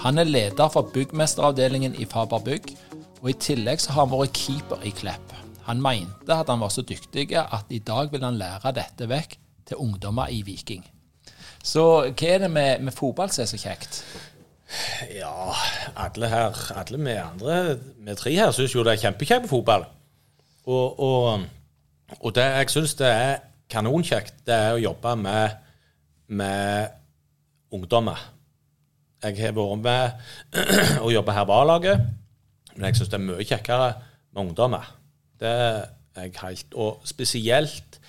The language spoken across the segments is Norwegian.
Han er leder for byggmesteravdelingen i Faber Bygg, og i tillegg så har han vært keeper i Klepp. Han mente at han var så dyktig at i dag vil han lære dette vekk til ungdommer i Viking. Så hva er det med, med fotball som er så kjekt? Ja, alle her, alle vi andre, vi tre her, syns jo det er kjempekjekt med fotball. Og, og, og det jeg syns det er kanonkjekt, det er å jobbe med, med ungdommer. Jeg har vært med og jobba her på A-laget, men jeg syns det er mye kjekkere med ungdommer. Det er jeg helt Og spesielt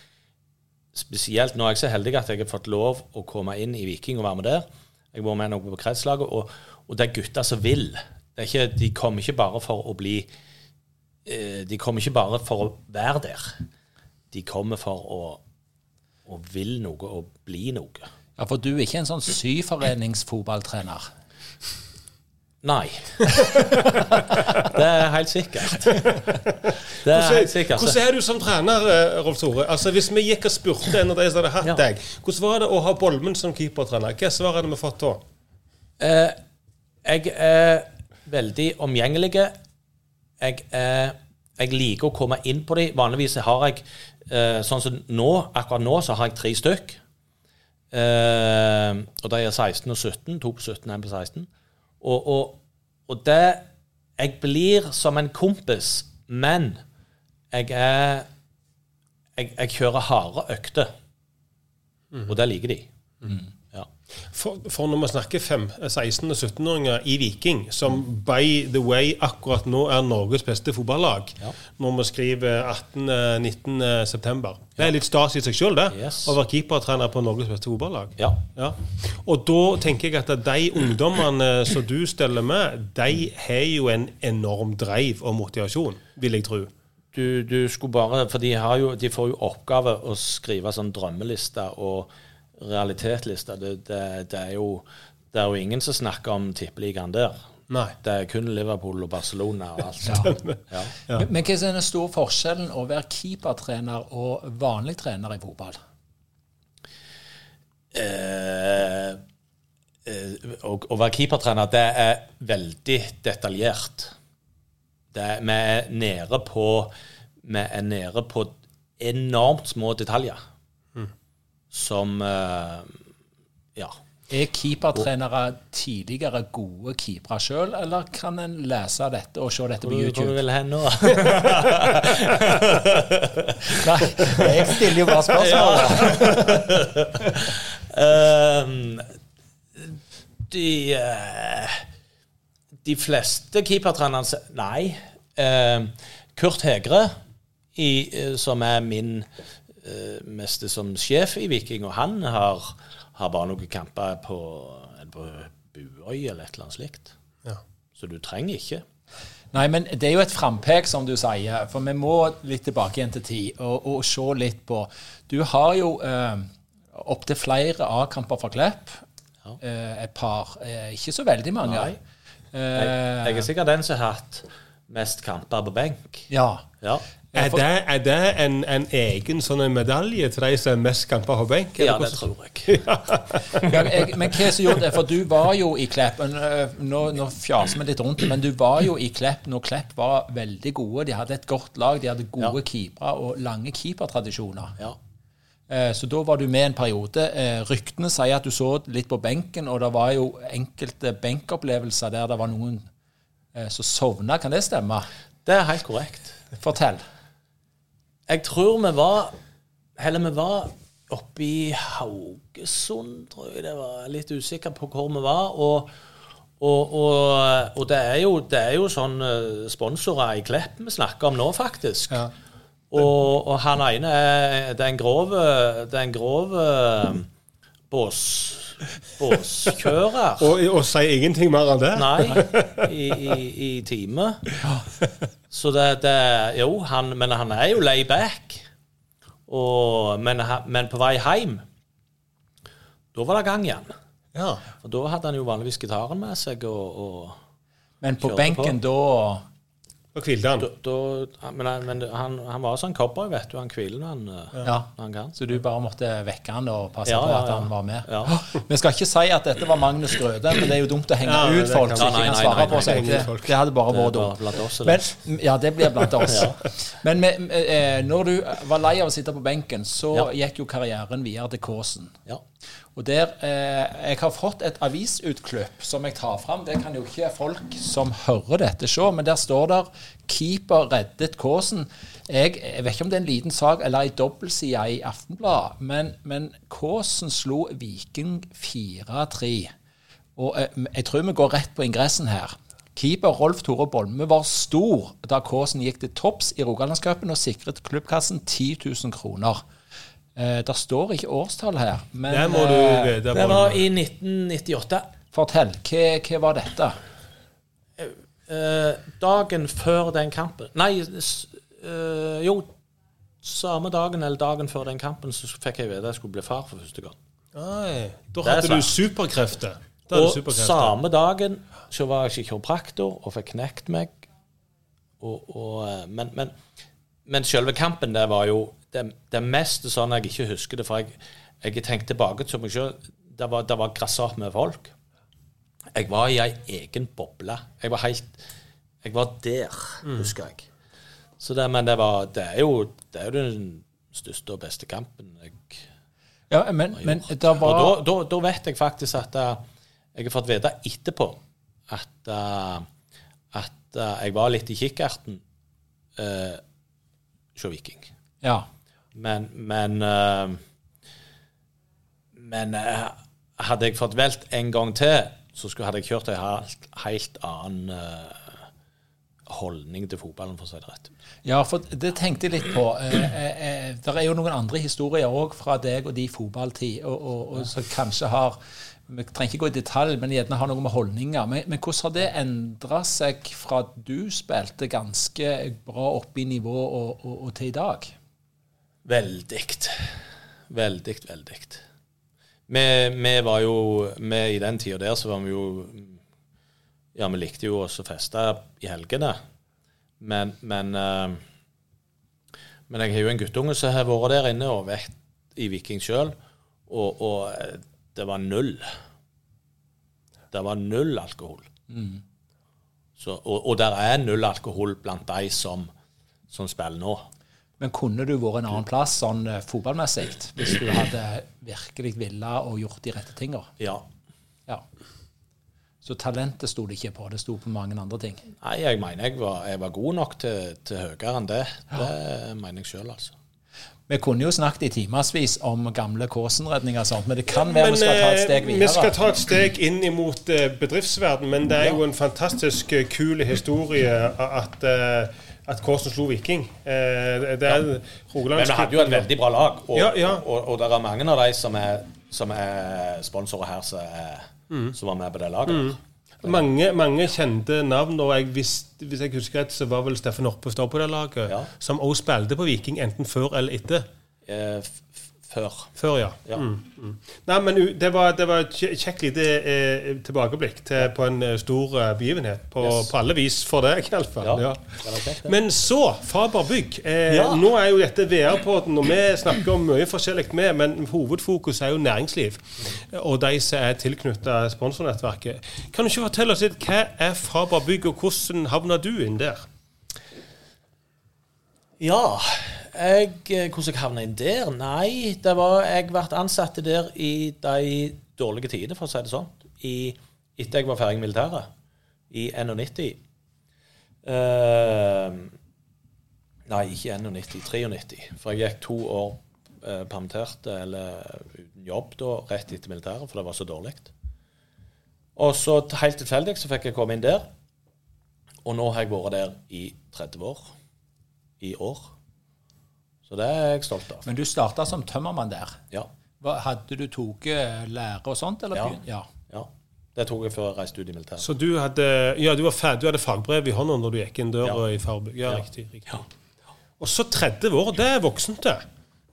spesielt nå er jeg så heldig at jeg har fått lov å komme inn i Viking og være med der. Jeg har vært med noe på kretslaget, og, og, det er gutter som vil. Ikke, de kommer ikke bare for å bli eh, De kommer ikke bare for å være der. De kommer for å, å vil noe og bli noe. Ja, For du er ikke en sånn syforeningsfotballtrener? Nei. det er helt sikkert. Det er helt sikkert. Hvordan er du som trener, eh, Rolf Tore? Altså, Hvis vi gikk og spurte en av de som hadde hatt Ja. deg, hvordan var det å ha Bolmen som keepertrener? Hva svar hadde vi fått da? Eh, jeg er veldig omgjengelig. Jeg, eh, jeg liker å komme inn på dem. Vanligvis har jeg eh, Sånn som nå, akkurat nå, så har jeg tre stykk. Eh, og de er 16 og 17. To på 17 én på 16. Og, og, og det Jeg blir som en kompis, men jeg er Jeg, jeg kjører harde økter. Og det liker de. Ja. For, for når vi snakker fem, 16- og 17-åringer i Viking, som by the way akkurat nå er Norges beste fotballag, Ja. når vi skriver 18.-19. september Det er litt stas i seg sjøl, det. Yes. Å være keepertrener på Norges beste fotballag. ja. Ja. Og da tenker jeg at de ungdommene som du steller med, de har jo en enorm drive og motivasjon, vil jeg tro. du, du skulle bare For de, har jo, de får jo oppgave å skrive sånn drømmelister og realitetsliste. Det, det, det, er jo, det er jo ingen som snakker om tippeligaen der. Nei. Det er kun Liverpool og Barcelona og alt. Ja. Ja. Men, men hva er den store forskjellen å være keepertrener og vanlig trener i fotball? Eh, eh, å, å være keepertrener, det er veldig detaljert. Det er, vi er nede på Vi er nede på enormt små detaljer. Som eh, Ja. Er keepertrenere tidligere gode keepere sjøl, eller kan en lese dette og se dette på YouTube? hvor du vil hen nå? Nei, jeg stiller jo bare spørsmål. Ehm, de eh, De fleste keepertrenerne Nei. Ehm, Kurt Hegre, i, eh, som er min uh, meste som sjef i Viking, og han har, har bare noen kamper på, er på Buøy eller et eller annet slikt. Ja. Så du trenger ikke. Nei, men det er jo et frampek, som du sier. For vi må litt tilbake igjen til tid og, og se litt på Du har jo eh, opptil flere A-kamper fra Klepp. Ja. Eh, et par. Eh, ikke så veldig mange. Nei. Jeg, Eh, jeg er sikkert den som har hatt mest kamper på benk. ja. Ja. Er det, er det en, en egen sånn en medalje til de som er mest kamper på benk? ja, det tror jeg. Ja, jeg, men hva som gjorde det? For du var jo i Klepp øh, Nå, nå fjaser vi litt rundt men du var jo i Klepp når Klepp var veldig gode. De hadde et godt lag, de hadde gode Ja. keepere og lange keepertradisjoner. Ja. Eh, Så da var du med en periode. Eh, Ryktene sier at du så litt på benken, og det var jo enkelte benkopplevelser der det var noen som sovna. Kan det stemme? Det er helt korrekt. Fortell. Jeg tror vi var Eller vi var oppe i Haugesund, tror jeg det var. Litt usikker på hvor vi var. Og, og, og, og det, er jo, det er jo sånn eh, sponsorer i Klepp vi snakker om nå, faktisk. Ja. Og, og han ene er Det er en grov Det er en grov eh, bås, båskjører. Og, og sier ingenting mer enn det? Nei, i, i, i time. Så det, det Jo, han, men han er jo lay back. Og, men, men på vei hjem, da var det gang igjen. Ja. Og da hadde han jo vanligvis gitaren med seg, og, og Men på benken benken da Og hvilte han. da, da, Men, han- men han, han var sånn cowboy, vet du. Han hviler når han, eh, Ja. når han kan. Så du bare måtte vekke han og passe Ja, på at ja. han var med? Ja. Vi skal ikke si at dette var Magnus Grøde, men det er jo dumt å henge Ja, ut folk som ikke kan svare på seg. Det, det hadde bare vært dumt. Ja, det blir blant oss. Men med, eh, når du var lei av å sitte på benken, så Ja. gikk jo karrieren videre til Kåsen. Ja. Og der, eh, Jeg har fått et avisutklipp som jeg tar fram. Det kan jo ikke folk som hører dette se, men der står der 'Keeper reddet Kåsen'. Jeg, jeg vet ikke om det er en liten sak eller ei dobbeltside i Aftenbladet, men, men Kåsen slo Viking 4-3. Og eh, jeg tror vi går rett på ingressen her. Keeper Rolf Tore Bolme var stor da Kåsen gikk til topps i Rogalandscupen og sikret klubbkassen 10 000 kroner. Eh, det står ikke årstall her, men Det må du eh, vite. Det var i 1998. fortell. Hva, hva var dette? Eh, dagen før den kampen Nei, s- eh, jo. Samme dagen eller dagen før den kampen så fikk jeg vite at jeg skulle bli far for første gang. Nei, da hadde du superkrefter. Da Og superkrefter. samme dagen så var jeg ikke kiropraktor og fikk knekt meg. Og, og, eh, men, men, men selve kampen, det var jo det, det meste sånn jeg ikke husker det. For jeg, jeg tenkte tilbake til meg sjøl. Det var, det var grassat med folk. Jeg var i ei egen boble. Jeg var helt Jeg var der, husker jeg. Så det, men det var Det er jo, det er jo den største og beste kampen jeg Ja, men, men var... og da, da, da vet jeg faktisk at eh, jeg har fått vite etterpå at, eh, at eh, jeg var litt i kikkerten uh, hos Viking. Ja. Men Men, eh, men eh, hadde jeg fått valgt en gang til, så skulle, hadde jeg kjørt en helt, helt annen eh, holdning til fotballen, for å si det rett. ja, for det tenkte jeg litt på. Det er jo noen andre historier òg fra deg og de fotballtid, og, og, og som kanskje har Vi trenger ikke gå i detalj, men gjerne har noe med holdninger. Men, men hvordan har det endra seg fra at du spilte ganske bra oppe i nivå og, og, og til i dag? Veldig. Veldig, veldig. Vi, vi var jo vi I den tida der så var vi jo Ja, vi likte jo også å feste i helgene. Men, men eh, Men jeg har jo en guttunge som har vært der inne og vært i Viking sjøl, og, og eh, det var null. Det var null alkohol. Så, og, og der er null alkohol blant de som, som spiller nå. Men kunne du vært en annen plass sånn eh, fotballmessig, hvis du hadde virkelig villa og gjort de rette tinga? Ja. Ja. Så talentet sto det ikke på, det sto på mange andre ting. Nei, jeg mener jeg var, jeg var god nok til, til høyere enn det. Det mener jeg sjøl, altså. Vi kunne jo snakket i timevis om gamle Kåsen-redninger og sånt, men det kan være vi skal ta et eh, steg videre. Vi skal ta et steg inn imot eh, bedriftsverden, men det er jo en fantastisk eh, kul historie at, at Kåsen slo Viking. Eh, det er Rogalands Men vi hadde jo et veldig bra lag, og, Ja, ja. og, og, det er mange av de som er, som er sponsorer her, som, er, Mm. som var med på det laget. Mange, mange kjente navn, og jeg visste, hvis jeg husker rett, så var vel Steffen Oppestad på det laget, Ja. som også spilte på Viking enten før eller etter. Eh, før. Før, ja. Ja. Mm, mm. Nei, men det var, det var et kjekt lite eh, tilbakeblikk til, på en eh, stor eh, begivenhet. På, Yes. på alle vis for deg, iallfall. Ja, Ja. Men så, Faber Bygg. Eh, Ja. Nå er jo dette VR-poden, og vi snakker om mye forskjellig med, men hovedfokus er jo næringsliv. Og de som er tilknyttet sponsornettverket. Kan du ikke fortelle oss litt, hva er Faber Bygg, og hvordan havna du inn der? Ja, jeg, eh, hvordan jeg havna inn der? Nei, det var, jeg ble ansatt der i de dårlige tidene, for å si det sånn. Etter jeg var ferdig med militæret, i 91. Uh, Nei, ikke 91. 93. For jeg gikk to år uh, permittert eller uten jobb da, rett etter militæret, for det var så dårlig. Og så helt tilfeldig så fikk jeg komme inn der. Og nå har jeg vært der i 30 år. I år. Så det er jeg stolt av. Men du starta som tømmermann der. Ja. Hadde du tatt lære og sånt? Eller? Ja. ja. ja. Det tok jeg før jeg reiste ut i militæret. Så du hadde, ja, du, du hadde fagbrev i hånda når du gikk inn døra Ja. i Farbygg? Ja, Ja. riktig. riktig. Ja. Og så 30 år, det er voksent, det.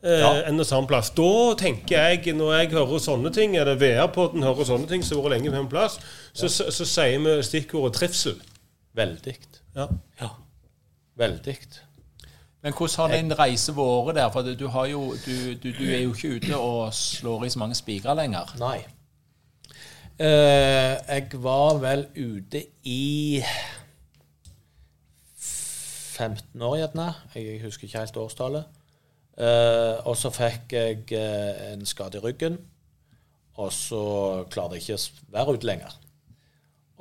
Eh, Ja. En og samme plass. Da tenker jeg, når jeg hører sånne ting, er det VR-podden hører sånne ting som har vært lenge på en plass, så, så, så sier vi stikkordet trivsel. Veldig. Ja. Ja. Veldig. Men hvordan har din reise vært der? For du, jo, du, du, du er jo ikke ute og slår i så mange spikere lenger. Nei. Eh, jeg var vel ute i 15 år, gjerne. Jeg husker ikke helt årstallet. Eh, og så fikk jeg eh, en skade i ryggen. Og så klarte jeg ikke å være ute lenger.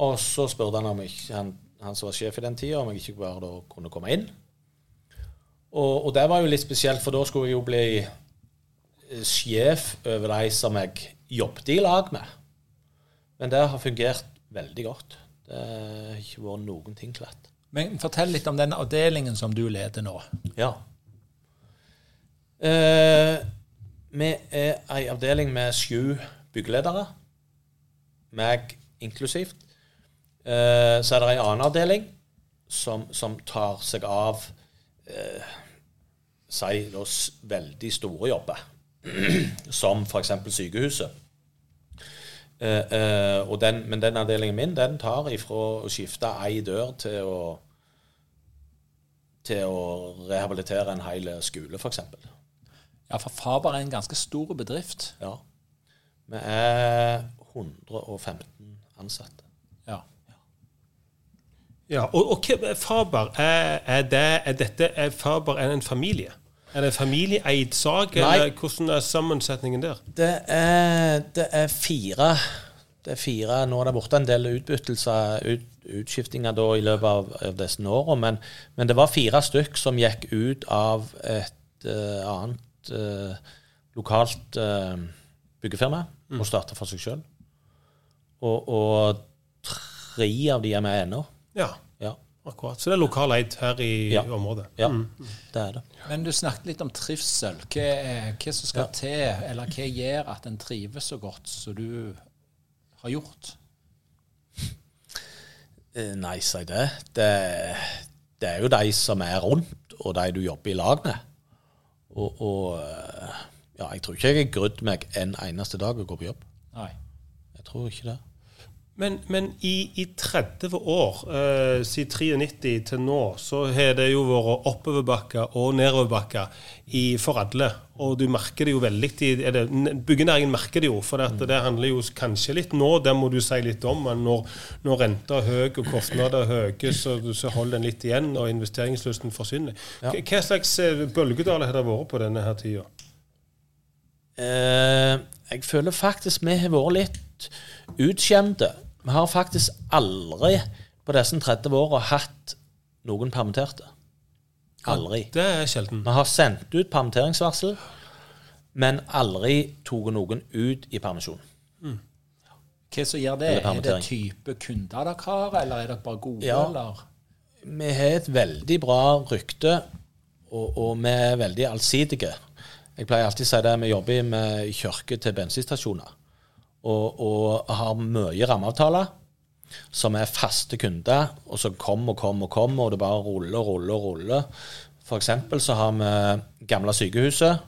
Og så spurte han om ikke, han, han som var sjef i den tida, om jeg ikke bare kunne komme inn. Og, og det var jo litt spesielt, for da skulle jeg jo bli eh, sjef over de som jeg jobbet i lag med. Men det har fungert veldig godt. Det har ikke vært noen ting klett. Men fortell litt om den avdelingen som du leder nå. Ja. Eh, vi er ei avdeling med sju byggeledere, meg inklusivt. Eh, så er det ei annen avdeling som, som tar seg av eh, si da, veldig store jobber, som f.eks. sykehuset. Eh, eh, og den, men den avdelingen min den tar ifra å skifte ei dør til å til å rehabilitere en hel skole, f.eks. Ja, for Faber er en ganske stor bedrift. Ja. Vi er 115 ansatte. Ja. Og, og hva- Faber, er, er, det, er dette er Faber er en familie? Er det en familieeid sak, eller hvordan er sammensetningen der? Det er, det er fire det er fire, Nå er det borte en del utbyttelser, ut, utskiftinger da i løpet av, av disse årene, men, men det var fire stykk som gikk ut av et uh, annet uh, lokalt uh, byggefirma og starta for seg sjøl. Og, og tre av de er med ennå. Ja, Ja, akkurat. Så det er lokaleid her i Ja. området. ja det er det. Men du snakket litt om trivsel. Hva, hva som skal til, eller hva gjør at en trives så godt som du har gjort? Eh, Nei, si det. det. Det er jo de som er rundt, og de du jobber i lag med. Og, og eh, ja, jeg tror ikke jeg har grudd meg en eneste dag å gå på jobb. Nei. Jeg tror ikke det. Men, men i, i 30 år, eh, siden 93 til nå, så har det jo vært oppoverbakker og nedoverbakker i- for alle. Og du merker det jo veldig det, Byggenæringen merker det jo, for det, det handler jo kanskje litt nå, det må du si litt om, men når, når renta er høy og kostnader er høye, så, så holder den litt igjen, og investeringslysten forsvinner. Ja. Hva hva slags eh, bølgedal har det vært på denne her tida? Eh, jeg føler faktisk vi har vært litt utskjemte. Vi har faktisk aldri på disse 30 åra hatt noen permitterte. Aldri. Det er sjelden. Vi har sendt ut permitteringsvarsel, men aldri tatt noen ut i permisjon. Hva som gjør det? Er det type kunder dere har, eller er dere bare gode? Ja. Eller? Vi har et veldig bra rykte, og, og vi er veldig allsidige. Jeg pleier alltid å si det, vi jobber med kirke til bensinstasjoner. Og, og har mye rammeavtaler som er faste kunder, og som kommer og kommer og kommer, og det bare ruller og ruller og ruller. For eksempel så har vi gamle sykehuset.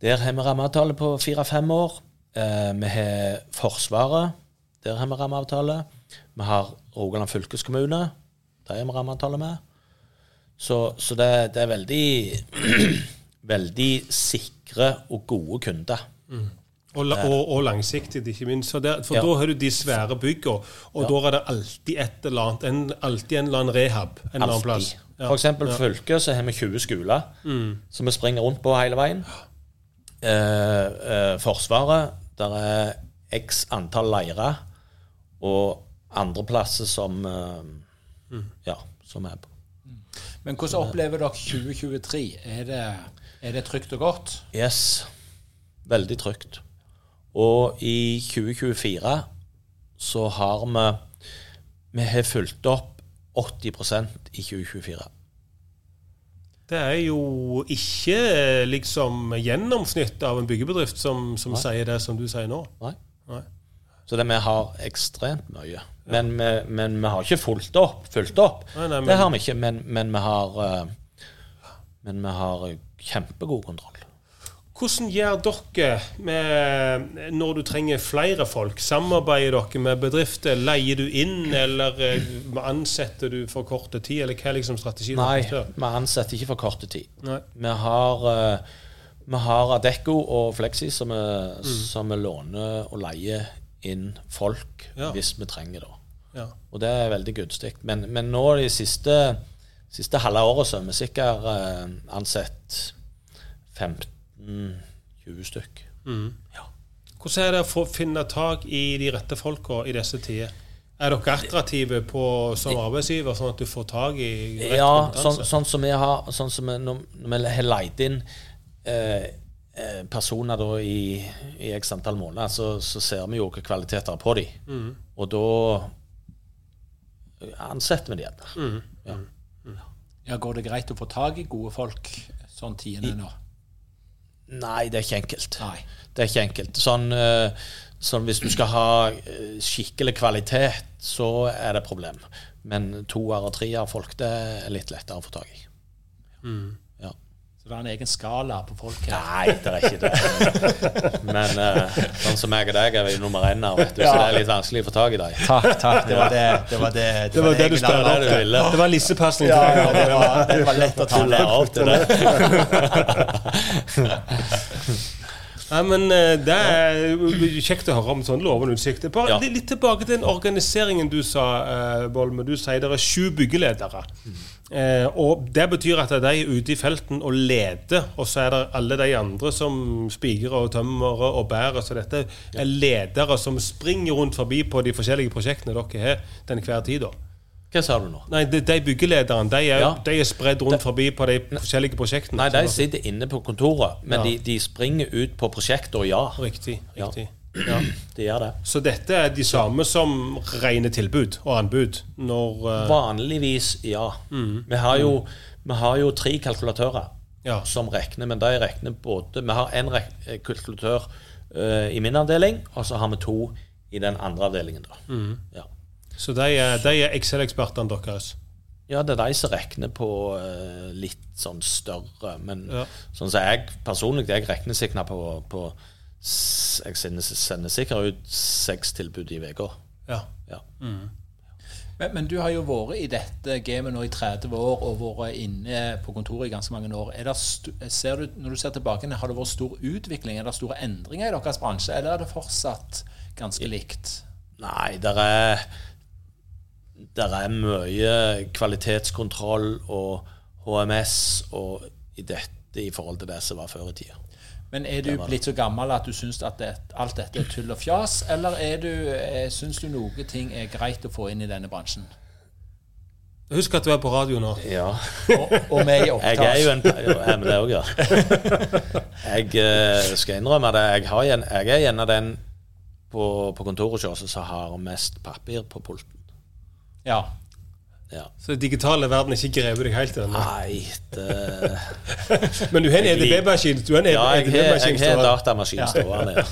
Der har vi rammeavtale på fire-fem år. Eh, vi har Forsvaret. Der har vi rammeavtale. Vi har Rogaland fylkeskommune. Der har vi rammeavtale med. Så, så det, det er veldig veldig sikre og gode kunder. Og, la- og, og langsiktig, ikke minst. Der, for Ja. da har du de svære byggene, og da er det alltid et eller annet, en, alltid en eller annen rehab en eller annen plass. Ja. For eksempel ja. fylket så har vi 20 skoler som vi springer rundt på hele veien. Eh, eh, forsvaret, der er x antall leirer, og andre plasser som eh, Ja, som er på. Men hvordan opplever dere 2023? Er det, er det trygt og godt? Yes. Veldig trygt. Og i 2024 så har vi Vi har fulgt opp 80% i 2024. Det er jo ikke liksom gjennomsnittet av en byggebedrift som, som sier det som du sier nå. Nei. Nei. Så det, vi har ekstremt mye. Men, vi, men vi har ikke fulgt opp. Fulgt opp. Nei, nei, men- Det har vi ikke, men, men vi har eh, Men vi har kjempegod kontroll. Hvordan gjør dere med, når du trenger flere folk? Samarbeider dere med bedrifter? Leier du inn, eller eh, ansetter du for korte tid? Eller hva er liksom strategien? Nei, vi ansetter ikke for korte tid. Nei. Vi har, eh, vi har Adecco og Flexi som vi, som vi låner og leier inn folk Ja. hvis vi trenger det. Ja. Og det er veldig gunstig. Men, men nå de siste, siste halve året så har vi sikkert eh, ansett 15-20 stykk. Hvordan er det å finne tak i de rette folka i disse tider? Er dere attraktive på, som arbeidsgiver, sånn at du får tak i rett Ja, kompetanse? sånn, sånn som vi har sånn som vi, Når vi har leid inn eh, eh, personer da i, i x antall måneder, så, så ser vi jo hvilke kvaliteter på dem. Og da ansetter vi dem igjen. Ja. Ja, Går det greit å få tak i gode folk sånn tidene nå? Nei, det er ikke enkelt. Nei. Det er ikke enkelt. Sånn, eh, sånn Hvis du skal ha eh, skikkelig kvalitet, så er det problem. Men toer og treer folk, det er litt lettere å få tak i. Ja. Det er en egen skala på folk her? Nei, det er ikke det. Men uh, sånn som meg og deg er vi nummer én her, vet du, så det er litt vanskelig å få tak i deg. Takk, takk. Det var det, det, var det, Det var det du jeg spurte ha. det du ville. Det var lissepasning Ja, ja, det, var, det var lett å ta Du opp til det. Nei, men eh, Det er kjekt å høre om sånn lovende utsikt. Bare Ja. litt- tilbake til den organiseringen du sa, eh, Bolme. Du sier det er sju byggeledere. Eh, og Det betyr at de er ute i felten og leder, og så er det alle de andre som spigrer og tømmer og bærer. Så dette er ledere som springer rundt forbi på de forskjellige prosjektene dere har til enhver tid. da. Hva sa du nå? Nei, de, de byggelederne de er, Ja. de er spredd rundt forbi på de forskjellige prosjektene. Nei, de sitter inne på kontoret, men Ja. de, de springer ut på prosjekter, ja. Riktig. riktig. Ja. De gjør det. Så dette er de samme som rene tilbud og anbud? Når uh... Vanligvis, ja. Mm. Vi, har jo, vi har jo tre kalkulatører Ja. som regner, men de regner både Vi har én kalkulatør uh, i min avdeling, og så har vi to i den andre avdelingen. da. Mm. Ja. Så de er, de er Excel-ekspertene deres? ja, det er de som regner på eh, litt sånn større, men Ja. sånn som jeg personlig, jeg regner sikkert på, på Jeg sender, sender sikkert ut seks tilbud i uka. Ja. Ja. Men, men du har jo vært i dette gamet nå i 30 år og vært inne på kontoret i ganske mange år. Er ser du, når du ser tilbake, har det vært stor utvikling? Er det store endringer i deres bransje, eller er det fortsatt ganske likt? Nei, det er Der er mye kvalitetskontroll og HMS og i dette i forhold til det som var før i tida. Men er du blitt så gammel at du syns at det, alt dette er tull og fjas, eller er du, eh, syns du noe ting er greit å få inn i denne bransjen? Husk at du er på radio nå. Ja. Og, og vi i Jeg er jo en ja, Jeg er med det òg, ja. Jeg eh, skal innrømme det. Jeg, har jeg er en av den på, på kontoret hos oss som har mest papir på pulten. Ja. Ja. Så den digitale verden er ikke grevet deg helt ennå. Nei, det Men du har en EDB-maskin. Du har en Ja, jeg har, EDB-maskin jeg har en datamaskin stående.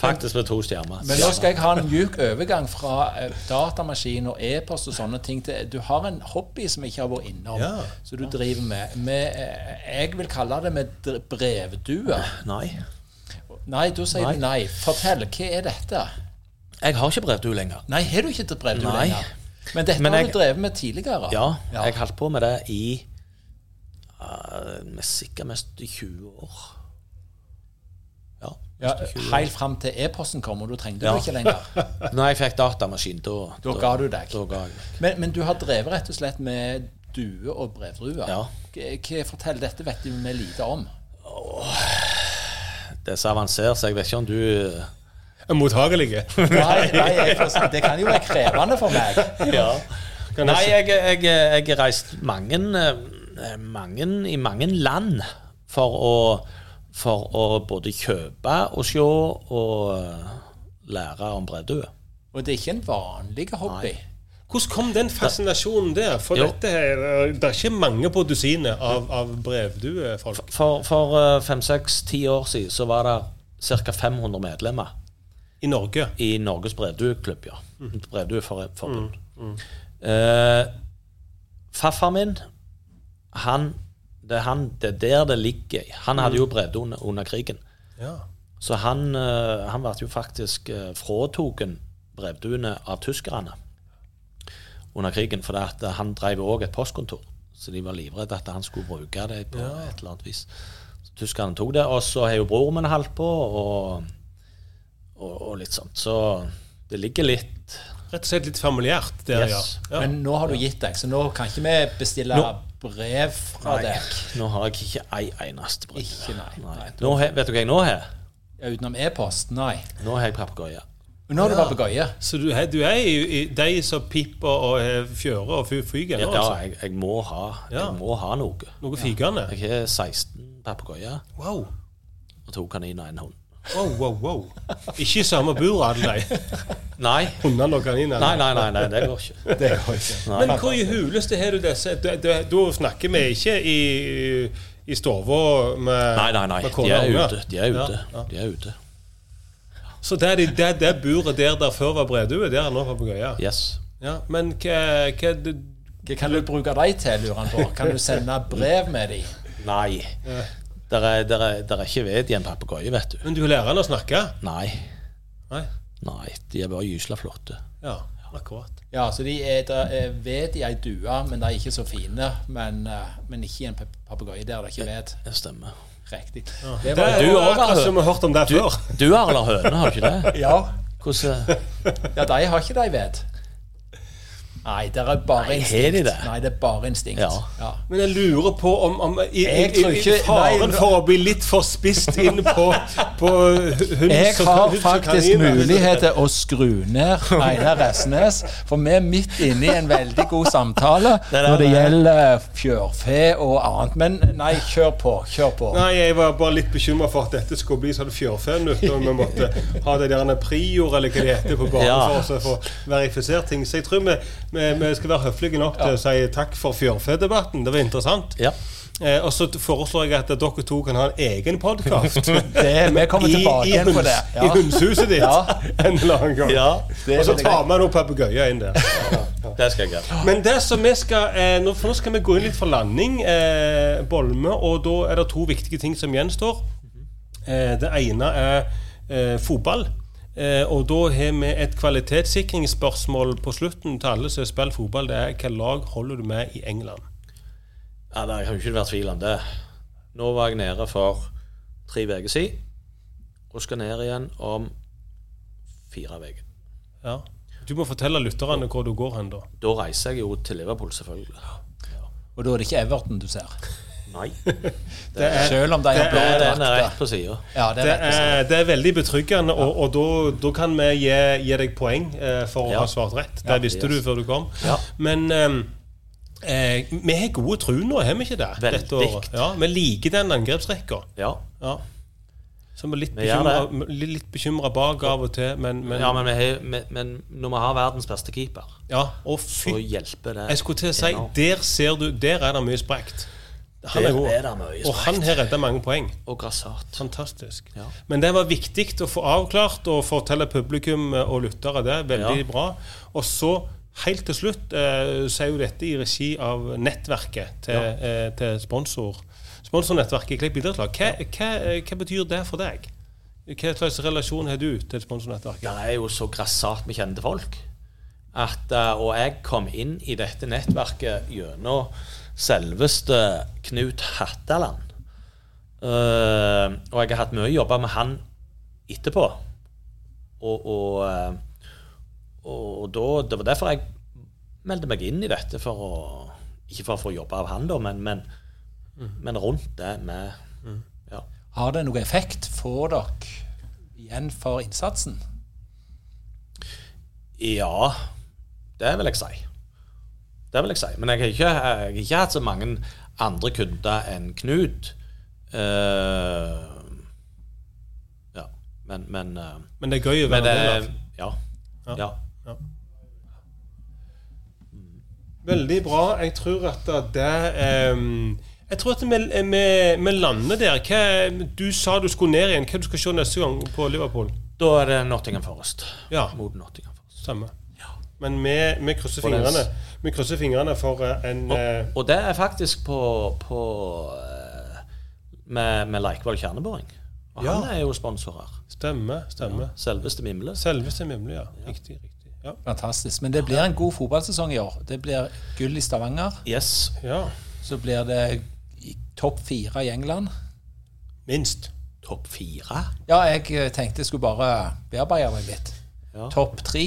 Faktisk med to stjerner. Men nå skal jeg ha en mjuk overgang fra eh, datamaskin og e-post og sånne ting til Du har en hobby som jeg ikke har vært innom, Ja. som du driver med. med eh, jeg vil kalle det med brevduer. brevdue. Nei. Nei, da sier Nei. du nei. Fortell, hva er dette? Jeg har ikke brevdue lenger. Nei, har du ikke brevdue lenger? Men dette Men har jeg- du drevet med tidligere? Ja, Ja. jeg holdt på med det i uh, sikkert mest i 20 år. Ja. Ja, 20. Helt fram til e-posten kom, og du trengte Ja. det ikke lenger. Når jeg fikk datamaskin, da Da ga du deg. Da ga. Men, men du har drevet rett og slett med due og brevdrue. Ja. Hva- Fortell, dette vet vi lite om. Det er så avansert, så jeg vet ikke om du Mottagelige. Nei, nei jeg det kan jo være krevende for meg. Ja. Nei, jeg, jeg jeg- jeg har reist mange, eh, mange i mange land for å, for å både kjøpe og se og eh, lære om breddue. Og det er ikke en vanlig hobby. hvordan kom den fascinasjonen der? For Jo. dette her, det er ikke mange på dusinet av, av brevduefolk. For, for fem-seks-ti år siden så var det ca. 500 medlemmer I Norge. i Norges brevdueklubb, ja. Brevdueforbund. Eh, Farfar min, han det, er han det er der det ligger. Han hadde jo bredde under, under krigen. Ja. Så han, eh, han ble jo faktisk uh, fråtatt brevduene av tyskerne under krigen. For eh, han drev òg et postkontor, så de var livredde at han skulle bruke det på et eller annet vis. Så tyskerne tok det. Og så har jo broren min holdt på, og, og, og litt sånt. Så det ligger litt Rett og slett litt familiært der, Yes. ja. ja. Men nå har du gitt deg, så nå kan ikke vi bestille Nå- brev fra deg. Nå har jeg ikke ei eneste brev. Ikke, nei. nei. Nå har- vet du hva jeg nå har? Ja, utenom e-post? Nei. Nå har jeg papegøye. Nå har du papegøye. Så du, du er i, i de som pipper og fjører og fyger fyker Ja, nå, ja altså? jeg, jeg, må ha, Ja. jeg må ha noe. Noe fygende? Jeg har 16 papegøyer Wow. og to kaniner og en hund. Wow, wow, wow. Ikke i samme bur, alle de. Nei. Hundene og kaninene. Nei, nei, nei, nei, det går ikke. Det går ikke. Men hvor i huleste har du disse Da snakker vi ikke i, i stua med Nei, nei, nei. De er ute. De er ute. Ja, ja. De er ute. Så det, er de- det, det buret der der før var bredue, der er nå papegøye? Yes. Ja, men hva, hva Hva kan du bruke dem til, lurer han på? Kan du sende brev med dem? Nei. Der er, der, er, der er ikke ved i en papegøye, vet du. Men du lærer han å snakke? Nei. Nei? Nei, de er bare gysla flotte. Ja, akkurat. Ja, så de er, der er ved i ei due, men de er ikke så fine. Men, eh, men ikke i en pap- papegøye. Der er ikke ved. Det stemmer. Riktig. Det Det er var, du jo også, akkurat Arve. som vi har hørt om det før. du har eller høne, har du ikke det? ja, Hvordan ja, de har ikke de ved. Nei, det er bare Nei, instinkt. de det? Nei, det er bare instinkt. Ja. Ja. Men jeg lurer på om, om i, Jeg i, i ikke- faren nei, for å bli litt for spist inn på, på hund Jeg har hund faktisk mulighet til å skru ned Einar Resnes, for vi er midt inne i en veldig god samtale er når det det. gjelder fjørfe og annet. Men nei, kjør på. Kjør på. Nei, jeg var bare litt bekymra for at dette skulle bli sånn fjørfenytt, og vi måtte ha det der prior, eller hva det heter, på banen Ja. for å få verifisert ting. Så jeg tror vi, vi, skal være høflige nok til å si takk for fjørfedebatten. Det var interessant. Ja. Eh, og så foreslår jeg at dere to kan ha en egen podkast. Vi kommer tilbake igjen på det. I hundshuset ditt Ja. en eller annen gang. Ja, og så tar vi noen papegøyer inn der. det skal jeg gjøre. Men det som vi skal eh, nå, For nå skal vi gå inn litt for landing, eh, Bolme, og da er det to viktige ting som gjenstår. Eh, det ene er eh, fotball. Eh, og da har vi et kvalitetssikringsspørsmål på slutten til alle som har spilt fotball. Det er hvilket lag holder du med i England? Ja, Det kan jo ikke være tvil om det. Nå var jeg nede for tre uker siden, og skal ned igjen om fire uker. Ja. Du må fortelle lytterne hvor du går hen, da. Da reiser jeg jo til Liverpool, selvfølgelig. Og da er det ikke Everton du ser. Nei. Det er, Selv om de har blå er er drakter. rett på sida. Ja, det det er er, det er veldig betryggende, og, og da, da kan vi gi, gi deg poeng eh, for å Ja. ha svart rett. Det Ja, visste yes. du før du kom. Ja. Men eh, eh, vi har gode tru nå, har vi ikke det? Veldig. Dette året? Ja, vi liker den angrepsrekka. Ja. Ja. Så vi er litt bekymra, litt, bekymra bak av og til, men, men, ja, men, vi har, men, men når vi har verdens beste keeper, ja, og så hjelper det. Jeg skulle til å si, der ser du Der er det mye sprekt. Han er god. er Og han har redda mange poeng. Og grassat. Fantastisk. Ja. Men det var viktig å få avklart og fortelle publikum og lyttere det. Veldig Ja. bra. Og så, helt til slutt, eh, så er jo dette i regi av nettverket til, eh, til sponsor. Sponsornettverket Klipp idrettslag. Hva, hva, hva betyr det for deg? Hva slags relasjon har du til sponsornettverket? Det er jo så grassat med kjente folk. At, eh, og jeg kom inn i dette nettverket gjennom selveste Knut Hatteland. Uh, og jeg har hatt mye jobber med han etterpå. Og, og, eh, og da, det var derfor jeg meldte meg inn i dette. For å, ikke for å få jobbe av han, da, men, men, men rundt det med ja. Har det noen effekt? Får dere igjen for innsatsen? Ja, det vil jeg si. Det vil jeg si. Men jeg har ikke, jeg har ikke hatt så mange andre kunder enn Knut. Uh, ja, men Men, uh, Men det er gøy å være det, del av. ja. Ja. ja. Veldig bra. Jeg tror at det um, Jeg tror at vi, vi, vi lander der. Hva, du sa du skulle ned igjen. Hva du skal se neste gang på Liverpool? Da er det Nottingham Forest. Ja, Mot Nottingham Forest. samme. Men vi, vi krysser fingrene Vi krysser fingrene for eh, en eh, Og det er faktisk på, på eh, med, med Leikvoll kjerneboring. Og Ja. han er jo sponsor her. Stemme, stemme. Selveste Mimle. Selveste Mimle, ja. Riktig, riktig. Ja. Fantastisk. Men det blir en god fotballsesong i år. Det blir gull i Stavanger. Yes. ja. Så blir det topp fire i England. Minst. Topp fire. Ja, jeg tenkte jeg skulle bare bearbeide meg litt. Ja. Topp tre.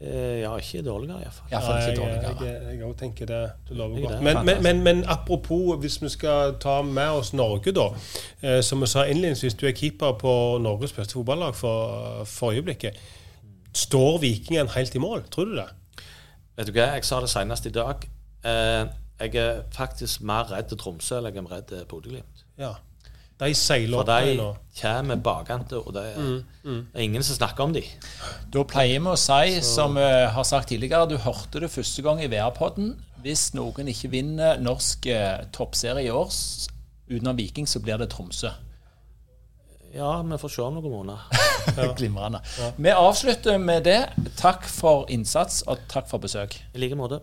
Eh, ja, ikke dårligere iallfall. Ja, ikke jeg, jeg, jeg, tenker det, Du lover godt. Men, men, men, men apropos, hvis vi skal ta med oss Norge, da. Eh, som vi sa innledningsvis, du er keeper på Norges beste fotballag for, for øyeblikket. Står Vikingen helt i mål? Tror du det? Vet du hva, jeg sa det senest i dag. Eh, jeg er faktisk mer redd Tromsø enn jeg er redd Bodø-Glimt. Ja. De seiler For opp her de nå. kommer bakante, og det er, det er ingen som snakker om dem. Da pleier vi å si, som vi har sagt tidligere, du hørte det første gang i VR-podden. Hvis noen ikke vinner norsk eh, toppserie i år utenom Viking, så blir det Tromsø. Ja, vi får se om noen måneder. Glimrende. Vi avslutter med det. Takk for innsats, og takk for besøk. I like måte.